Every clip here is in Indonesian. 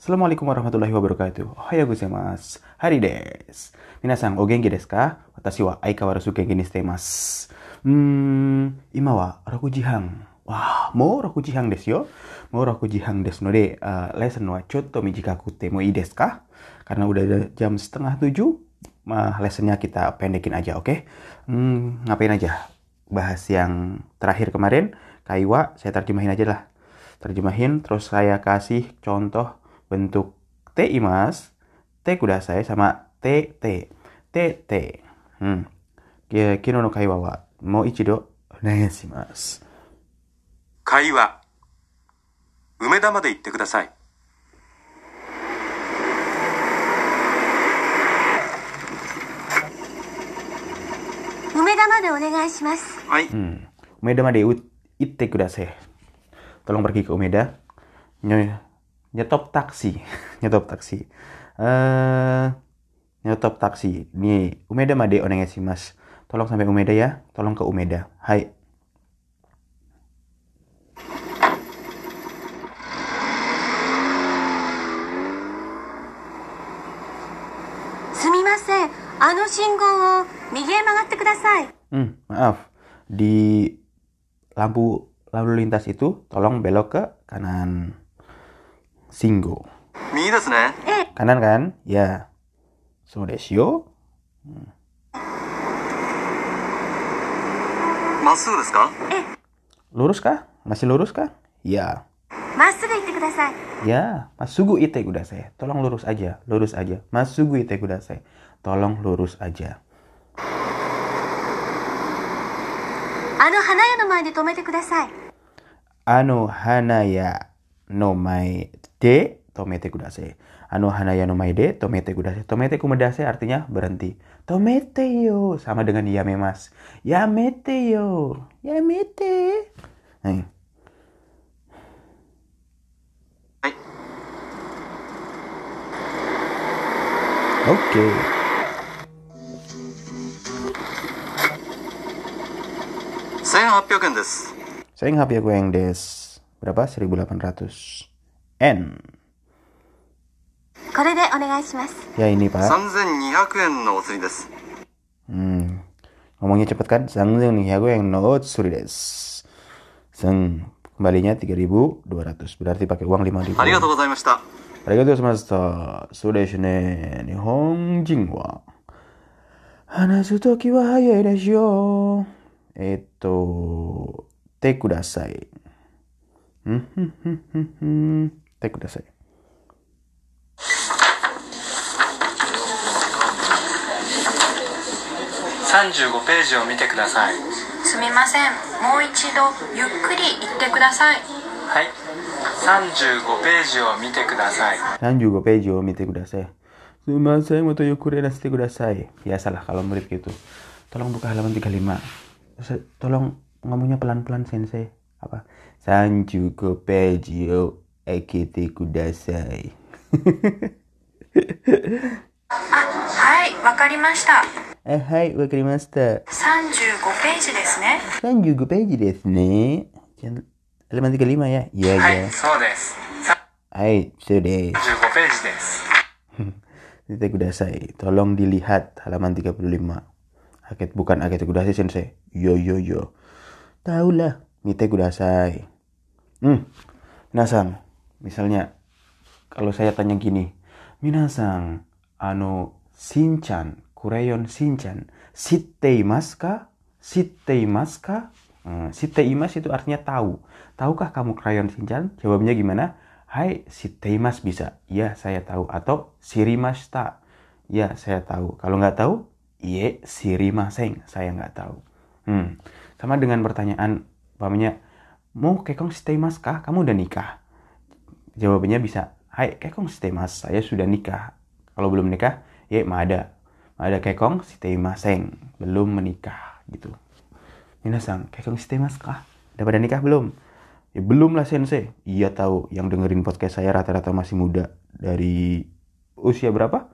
Assalamualaikum warahmatullahi wabarakatuh. Ohayou gozaimasu. Hari desu. Minasan, o genki desu ka? Watashi wa aikawaru genki ni shite imasu. Hmm, ima wa 6 jihan. Wah, mo 6 jihan desu yo. Mo 6 jihan desu node, uh, lesson wa chotto mijikaku te mo ii desu ka? Karena udah jam setengah tujuh, uh, lessonnya kita pendekin aja, oke? Okay? Hmm, ngapain aja? Bahas yang terakhir kemarin, kaiwa, saya terjemahin aja lah terjemahin terus saya kasih contoh bentuk T imas, T kudasai sama T T T T. Hmm. Kino no kaiwa wa mau ichido onegaishimasu. Kaiwa. Umeda made itte kudasai. Umeda made onegaishimasu. Hai. Hmm. Umeda made itte kudasai. Tolong pergi ke Umeda. Nyonya nyetop taksi. Nyetop taksi. Uh, nyetop taksi. Nih Umeda made mas. Tolong sampai Umeda ya. Tolong ke Umeda. Hai. Hmm, maaf. Di lampu lalu lintas itu tolong belok ke kanan Singgo. 右ですね Kanan kan? Ya. So desu yo. まっすぐですか Lurus kah? Masih lurus kah? Ya. まっすぐ行ってください Ya, masugu ite kudasai. Tolong lurus aja, lurus aja. Masugu ite kudasai. Tolong lurus aja. あの花屋の前で止めてください Ano hanaya no mai de tomete kudase. Ano hanaya no mai de tomete kudase. Tomete kumedase artinya berhenti. Tomete yo sama dengan yame mas. Yamete yo. Yamete. Nih. Oke. Okay. Sayang happy yang Saya Sayang happy yang des Berapa? 1800 N. これでお願いします Ya ini pak. 3200円のお釣りです Hmm. Ngomongnya cepet kan? Sangzeng nih ya gue yang no suri des. Seng. Kembalinya 3200. Berarti pakai uang 5000. ありがとうございましたありがとう てください。うんふんふんふんふん。てください。 35ページを見てくださいすみませんもう一度ゆっくり言ってくださいはい35ページを見てください35ページを見てください。すいません、もっとゆっくりやらせてください。Biasalah kalau murid gitu. Tolong buka halaman 35. Se- Tolong ngomongnya pelan-pelan sensei. Apa? 35ページを開けてください。あはいわかりましたあはい、わかりました。 35ページですね35ページですね。じゃあ halaman 35 ya? Iya, は ya. いそうですさはい、そうです。 35ページです Nite kudasai. Tolong dilihat halaman 35. Aket bukan aket kudasai sensei. Yo yo yo. Taulah. Nite kudasai. Hmm. Minasang. Misalnya kalau saya tanya gini. Minasang, ano Shinchan, Kureyon Shinchan, shitteimasu ka? Shitteimasu ka? Hmm, shitteimasu itu artinya tahu. Tahukah kamu Krayon Shinchan? Jawabnya gimana? Hai, shitteimasu bisa. Ya, saya tahu. Atau shirimashita. Ya, saya tahu. Kalau nggak tahu, iye shirimaseng. Saya nggak tahu. Hmm. Sama dengan pertanyaan, umpamanya, mau kekong shitteimasu kah? Kamu udah nikah? Jawabannya bisa, hai, kekong shiteimasu. Saya sudah nikah. Kalau belum nikah, ya, mada. Mada kekong shiteimaseng. Belum menikah, gitu. Minasang, kekong shiteimasu kah? Udah pada nikah belum? Ya belum lah sensei. Iya tahu yang dengerin podcast saya rata-rata masih muda. Dari usia berapa?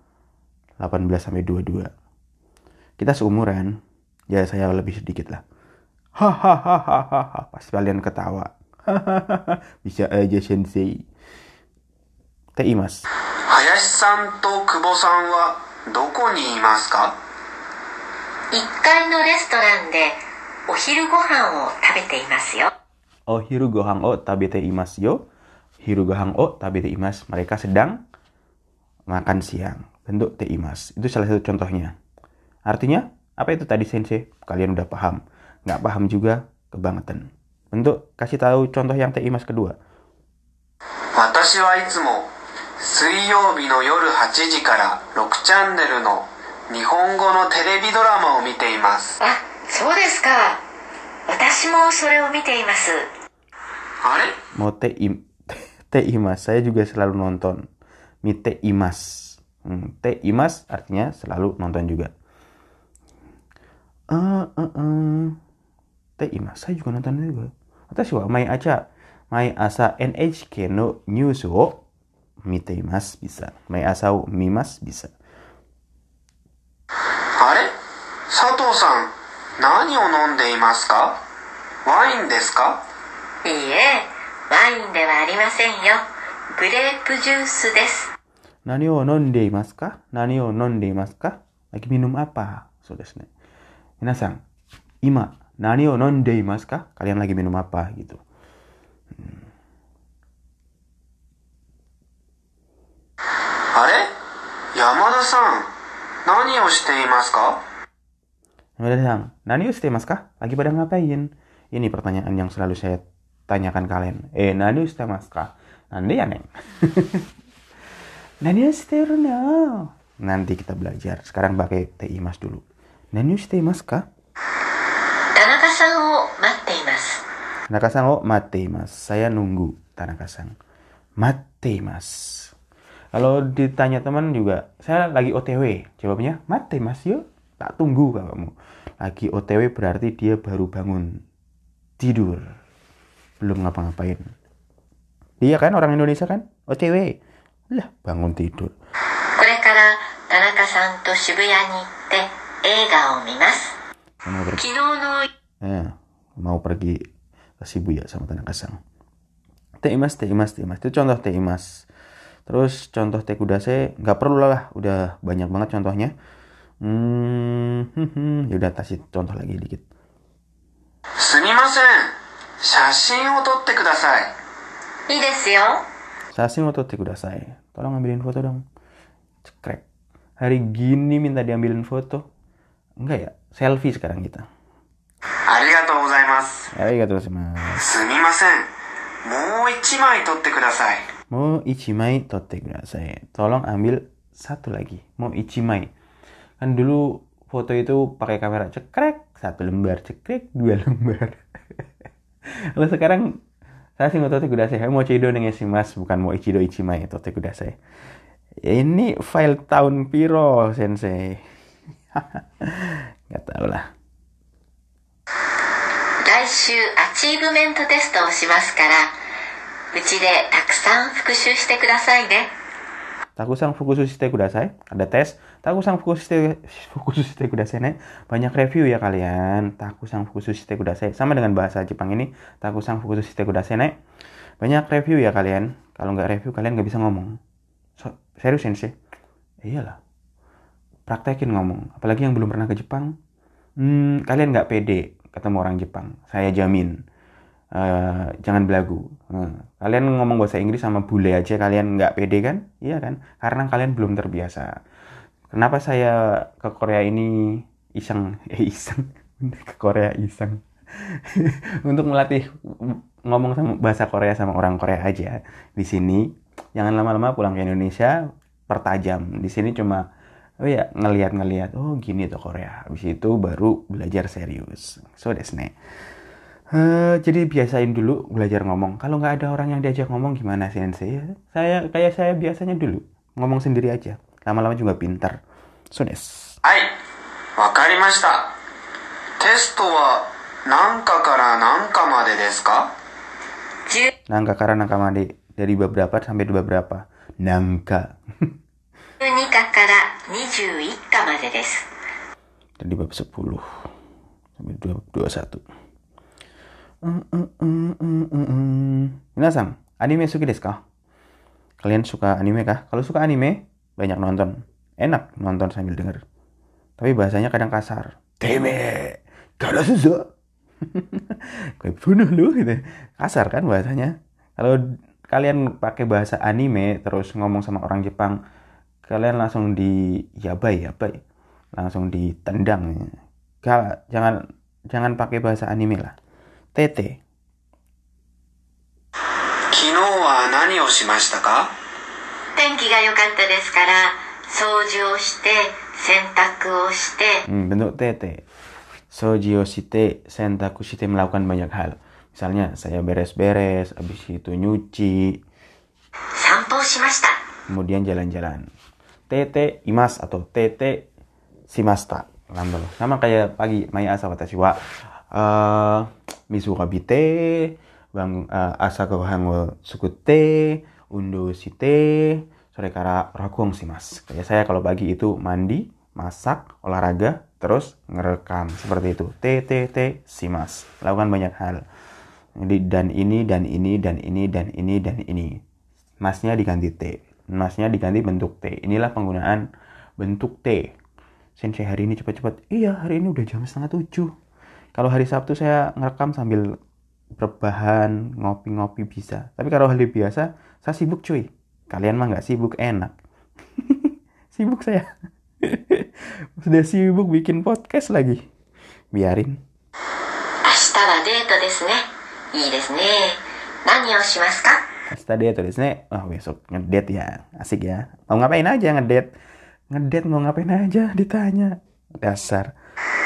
18 sampai 22. Kita seumuran. Ya saya lebih sedikit lah Hahaha. Pasti kalian ketawa. Bisa aja sensei. te imas. 林さんと久保さんはどこにいますか1階のレストランでお昼ご飯を食べていますよ Oh hiru gohang o tabete imas yo. Hiru gohang o tabete imas. Mereka sedang makan siang. Bentuk te imas. Itu salah satu contohnya. Artinya, apa itu tadi sensei? Kalian udah paham. Nggak paham juga, kebangetan. Bentuk kasih tahu contoh yang te imas kedua. 私はいつも水曜日の夜8時から6チャンネルの日本語のテレビドラマを見ていますあそうですか私もそれを見ていますあれ Mau te, im, te imas. Saya juga selalu nonton. Mi te imas. Hmm, te imas artinya selalu nonton juga. Eh, eh, 今、最後のために、私は毎朝、毎朝 NHK のニュースを見ています。毎朝を見ます。あれ佐藤さん、何を飲んでいますかワインですかいいえ、ワインではありませんよ。グレープジュースです。何を飲んでいますか何を飲んでいますか Lagi minum そうですね。皆さん、今、Nani o non mas kah? Kalian lagi minum apa gitu. Hmm. Are? Yamada-san, nani o shite imasu ka? Yamada-san, nani o shite imasu ka? Lagi pada ngapain? Ini pertanyaan yang selalu saya tanyakan kalian. Eh, nani o shite imasu ka? Nanti ya, Neng. nani o shite Nanti kita belajar. Sekarang pakai ti mas dulu. Nani o shite imasu ka? 田中さんを待っています Tanaka-san o matte imasu. Saya nunggu Tanaka-san. Matte imasu. Kalau ditanya teman juga, saya lagi OTW. Jawabnya, matte mas yo. Tak tunggu kamu. Lagi OTW berarti dia baru bangun. Tidur. Belum ngapa-ngapain. Iya kan orang Indonesia kan? OTW. Lah, bangun tidur. これから田中さんと渋谷に行って映画を見ます Mau pergi, 昨日の eh, mau pergi ke Shibuya sama Tanaka Kasang teimas teimas teimas itu contoh teimas terus contoh tekudase nggak perlu lah udah banyak banget contohnya hmm, ya udah kasih contoh lagi dikit sumimasen Shashin o totte kudasai. Ii desu yo. Tolong ambilin foto dong. Cekrek. Hari gini minta diambilin foto. Enggak ya? Selfie sekarang kita. ありがとうございます Arigatou gozaimasu. すみませんもう一枚撮ってください Mau ichimai totte kudasai. Tolong ambil satu lagi. Mau ichimai. Kan dulu foto itu pakai kamera cekrek, satu lembar cekrek, dua lembar. Kalau sekarang saya sih totte kudasai. Mau cido dengan si mas, bukan mau ichido ichimai totte kudasai. Ini file tahun piro sensei. Gak tau lah. 来週アチーブメントテストをしますからうちでたくさん復習してくださいね Takusang fukusu shite kudasai. Ada tes. Takusang fukusu shite, fukusu shite kudasai ne. Banyak review ya kalian. Takusang fukusu shite kudasai. Sama dengan bahasa Jepang ini. Takusang fukusu shite kudasai ne. Banyak review ya kalian. Kalau nggak review kalian nggak bisa ngomong. So, serius sih. Iyalah. Praktekin ngomong. Apalagi yang belum pernah ke Jepang. Hmm, kalian nggak pede ketemu orang Jepang. Saya jamin. Eh, jangan belagu. Eh, kalian ngomong bahasa Inggris sama bule aja kalian nggak pede kan? Iya kan? Karena kalian belum terbiasa. Kenapa saya ke Korea ini iseng? Eh iseng. ke Korea iseng. Untuk melatih ngomong sama bahasa Korea sama orang Korea aja. Di sini jangan lama-lama pulang ke Indonesia pertajam. Di sini cuma oh ya ngelihat-ngelihat oh gini tuh Korea habis itu baru belajar serius so desne Uh, eh, jadi biasain dulu belajar ngomong. Kalau nggak ada orang yang diajak ngomong gimana sih ya, Saya kayak saya biasanya dulu ngomong sendiri aja. Lama-lama juga pinter. So. Hai, wakarimashita. Testo wa nangka kara nangka made desu ka? Nangka kara nangka made dari beberapa sampai beberapa. Nangka. 12課から21課までです。Di bab 10 sampai 21. Mm, ini Minasan, anime suki desu ka? Kalian suka anime kah? Kalau suka anime, banyak nonton. Enak nonton sambil denger. Tapi bahasanya kadang kasar. Teme, kalau susah. kayak bunuh lu gitu. Kasar kan bahasanya. Kalau kalian pakai bahasa anime terus ngomong sama orang Jepang, kalian langsung di yabai yabai langsung ditendang Gak, jangan jangan pakai bahasa anime lah tete 昨日は何をしましたか天気が良かったですから掃除をして洗濯をして Hmm, bentuk tete. Soji shite, sentaku shite melakukan banyak hal. Misalnya saya beres-beres, habis itu nyuci, 散 歩をしました kemudian jalan-jalan. Tete imas atau tete simasta. Lambel. Sama kayak pagi, maya asa watashi wa uh, misu bite, bang uh, asa ko hango sukute, undo shite, sore kara rakung simas. Kayak saya kalau pagi itu mandi, masak, olahraga, terus ngerekam seperti itu. TTT simas. Lakukan banyak hal. Jadi dan ini dan ini dan ini dan ini dan ini. Masnya diganti T. Masnya diganti bentuk T. Inilah penggunaan bentuk T. Sensei hari ini cepat-cepat. Iya, hari ini udah jam setengah tujuh. Kalau hari Sabtu saya ngerekam sambil berbahan, ngopi-ngopi bisa. Tapi kalau hari biasa, saya sibuk cuy. Kalian mah nggak sibuk, enak. sibuk saya. Sudah sibuk bikin podcast lagi. Biarin. 明日はデートですねいいですね何をしますか setelah dia tulisnya, wah oh, besok ngedate ya, asik ya. Mau ngapain aja ngedate? Ngedate mau ngapain aja ditanya. Dasar.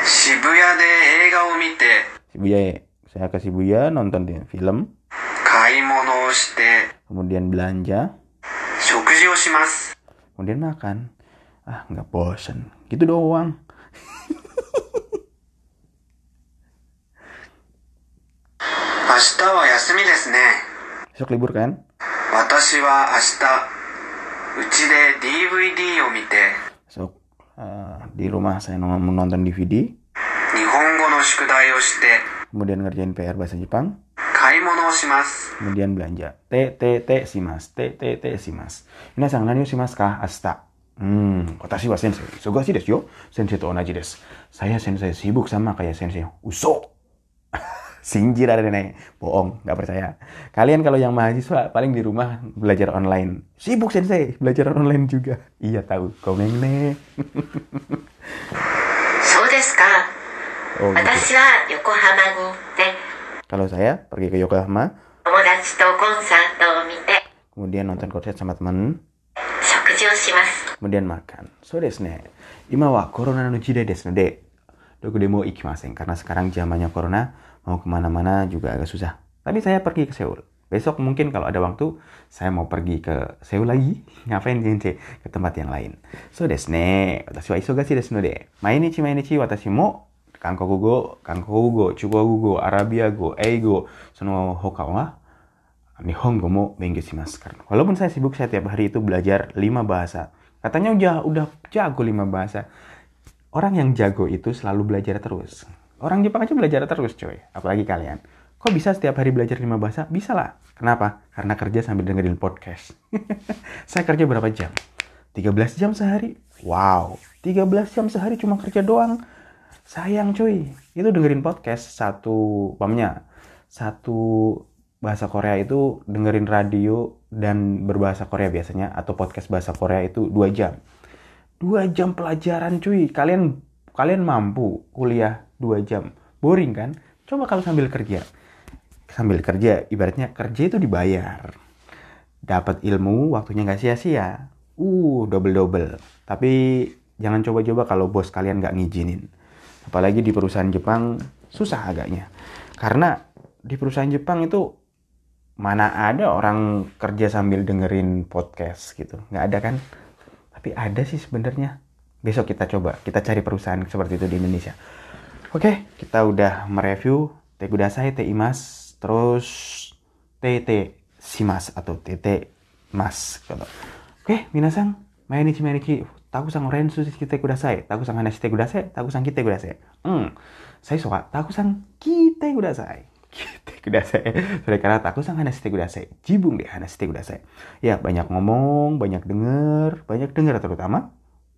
Shibuya de eiga o mite. Shibuya, saya ke Shibuya nonton film. Kaimono o shite. Kemudian belanja. Shokuji o shimasu. Kemudian makan. Ah, nggak bosen. Gitu doang. Ashita wa yasumi desu ne besok libur kan? So, uh, eh, di rumah saya menonton DVD. Kemudian ngerjain PR bahasa Jepang. Kemudian belanja. T T T si mas. T T T si mas. Ini sang nanyu mas kah asta. Hmm, kota sih sensei. Soga sih des yo. Sensei to onaji des. Saya sensei sibuk sama kayak sensei. Uso. sinjir ada nenek. Bohong nggak percaya. Kalian kalau yang mahasiswa paling di rumah belajar online. Sibuk sensei belajar online juga. Iya tahu. Komeng ne so oh, gitu. kalau saya pergi ke Yokohama. Kemudian nonton konser sama teman kemudian makan. So desne, ima wa corona no jide desu de. Doku demo ikimasen. Karena sekarang zamannya corona, mau ke mana-mana juga agak susah. Tapi saya pergi ke Seoul. Besok mungkin kalau ada waktu, saya mau pergi ke Seoul lagi. Ngapain sensei? Ke tempat yang lain. So desu ne. Watashi wa isogashi desu no de. Mainichi mainichi watashi mo Kankoku go, Kankoku go, Chugoku go, Arabia go, Eigo, sono hoka wa Nihongo mo benggyo shimasu. Karena walaupun saya sibuk saya tiap hari itu belajar lima bahasa. Katanya udah udah jago lima bahasa. Orang yang jago itu selalu belajar terus. Orang Jepang aja belajar terus coy. Apalagi kalian. Kok bisa setiap hari belajar lima bahasa? Bisa lah. Kenapa? Karena kerja sambil dengerin podcast. saya kerja berapa jam? 13 jam sehari. Wow. 13 jam sehari cuma kerja doang. Sayang cuy. Itu dengerin podcast satu pamnya. Satu bahasa Korea itu dengerin radio dan berbahasa Korea biasanya atau podcast bahasa Korea itu dua jam. Dua jam pelajaran cuy. Kalian kalian mampu kuliah dua jam. Boring kan? Coba kalau sambil kerja. Sambil kerja, ibaratnya kerja itu dibayar. Dapat ilmu, waktunya nggak sia-sia. Uh, double-double. Tapi jangan coba-coba kalau bos kalian nggak ngizinin. Apalagi di perusahaan Jepang, susah agaknya. Karena di perusahaan Jepang itu mana ada orang kerja sambil dengerin podcast gitu nggak ada kan tapi ada sih sebenarnya. Besok kita coba kita cari perusahaan seperti itu di Indonesia. Oke kita udah mereview Te Kudasai, Te Imas terus TT Simas atau TT Mas. Gitu. oke minasan mainichi mainichi takusang rensu shite kudasai takusang hanashi shite kudasai takusang kite kudasai hmm saya suka. Takusang kite kudasai kite kudasai. Sore karena taku sang hanashite kudasai. Jibung deh hanashite kudasai. Ya, banyak ngomong, banyak denger, banyak denger terutama.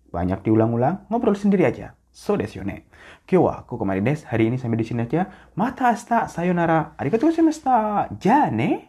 Banyak diulang-ulang, ngobrol sendiri aja. So desu. Kyo wa kokomari desu. Hari ini sampai di sini aja. Mata asta sayonara. Arigatou gozaimashita. Ja ne.